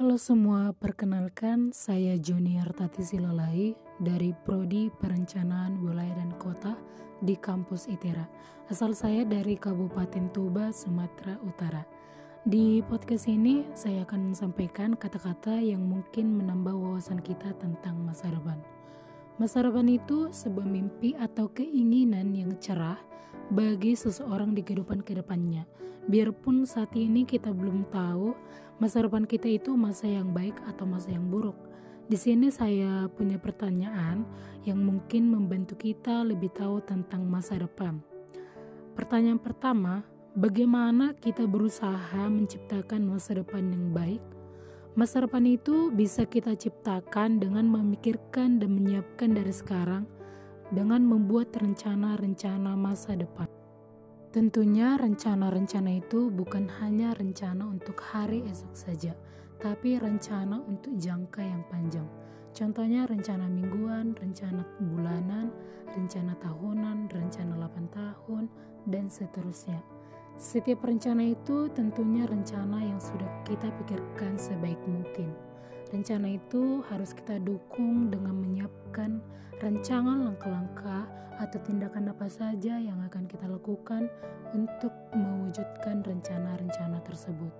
Halo semua, perkenalkan saya Junior Tati Silalai dari Prodi Perencanaan Wilayah dan Kota di kampus ITERA. Asal saya dari Kabupaten Tuba, Sumatera Utara. Di podcast ini saya akan sampaikan kata-kata yang mungkin menambah wawasan kita tentang masa depan. Masa depan itu sebuah mimpi atau keinginan yang cerah bagi seseorang di kehidupan ke depannya. Biarpun saat ini kita belum tahu masa depan kita itu masa yang baik atau masa yang buruk. Di sini saya punya pertanyaan yang mungkin membantu kita lebih tahu tentang masa depan. Pertanyaan pertama, bagaimana kita berusaha menciptakan masa depan yang baik? Masa depan itu bisa kita ciptakan dengan memikirkan dan menyiapkan dari sekarang dengan membuat rencana-rencana masa depan. Tentunya rencana-rencana itu bukan hanya rencana untuk hari esok saja, tapi rencana untuk jangka yang panjang. Contohnya rencana mingguan, rencana bulanan, rencana tahunan, rencana 8 tahun, dan seterusnya. Setiap rencana itu tentunya rencana yang sudah kita pikirkan sebaik mungkin. Rencana itu harus kita dukung dengan menyiapkan rancangan langkah-langkah atau tindakan apa saja yang akan kita lakukan untuk mewujudkan rencana-rencana tersebut.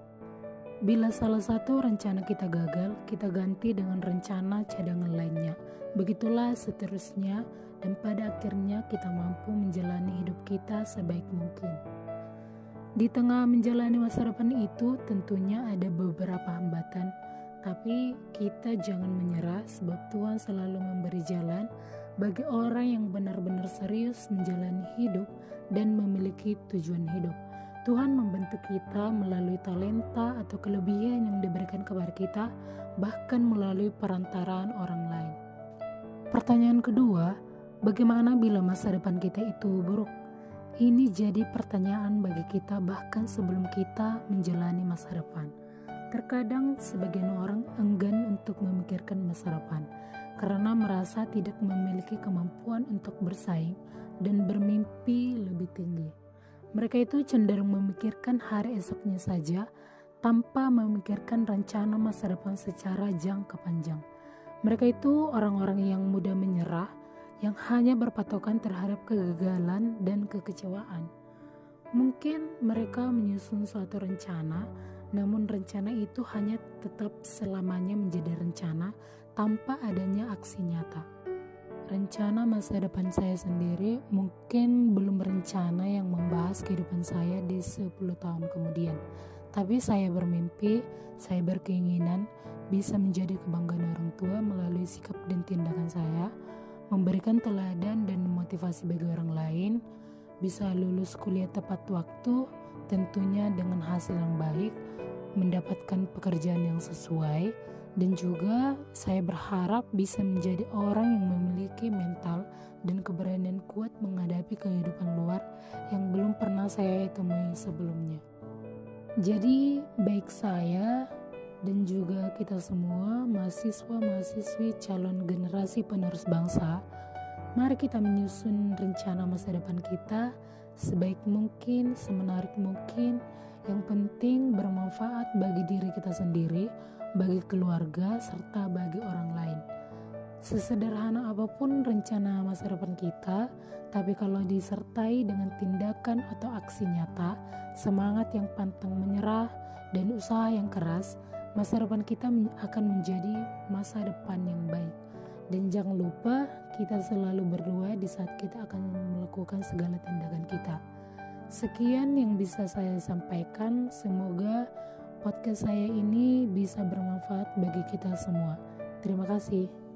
Bila salah satu rencana kita gagal, kita ganti dengan rencana cadangan lainnya. Begitulah seterusnya, dan pada akhirnya kita mampu menjalani hidup kita sebaik mungkin. Di tengah menjalani masa depan itu, tentunya ada beberapa hambatan tapi kita jangan menyerah sebab Tuhan selalu memberi jalan bagi orang yang benar-benar serius menjalani hidup dan memiliki tujuan hidup. Tuhan membentuk kita melalui talenta atau kelebihan yang diberikan kepada kita, bahkan melalui perantaraan orang lain. Pertanyaan kedua, bagaimana bila masa depan kita itu buruk? Ini jadi pertanyaan bagi kita, bahkan sebelum kita menjalani masa depan. Terkadang sebagian orang enggan untuk memikirkan masa depan karena merasa tidak memiliki kemampuan untuk bersaing dan bermimpi lebih tinggi. Mereka itu cenderung memikirkan hari esoknya saja tanpa memikirkan rencana masa depan secara jangka panjang. Mereka itu orang-orang yang mudah menyerah, yang hanya berpatokan terhadap kegagalan dan kekecewaan. Mungkin mereka menyusun suatu rencana namun rencana itu hanya tetap selamanya menjadi rencana tanpa adanya aksi nyata. Rencana masa depan saya sendiri mungkin belum berencana yang membahas kehidupan saya di 10 tahun kemudian. Tapi saya bermimpi, saya berkeinginan bisa menjadi kebanggaan orang tua melalui sikap dan tindakan saya, memberikan teladan dan motivasi bagi orang lain, bisa lulus kuliah tepat waktu, tentunya dengan hasil yang baik, mendapatkan pekerjaan yang sesuai, dan juga saya berharap bisa menjadi orang yang memiliki mental dan keberanian kuat menghadapi kehidupan luar yang belum pernah saya temui sebelumnya. Jadi, baik saya dan juga kita semua mahasiswa-mahasiswi calon generasi penerus bangsa, mari kita menyusun rencana masa depan kita sebaik mungkin, semenarik mungkin, yang penting bermanfaat bagi diri kita sendiri, bagi keluarga, serta bagi orang lain. Sesederhana apa pun rencana masa depan kita, tapi kalau disertai dengan tindakan atau aksi nyata, semangat yang pantang menyerah, dan usaha yang keras, masa depan kita akan menjadi masa depan yang baik. Dan jangan lupa, kita selalu berdoa di saat kita akan melakukan segala tindakan kita. Sekian yang bisa saya sampaikan. Semoga podcast saya ini bisa bermanfaat bagi kita semua. Terima kasih.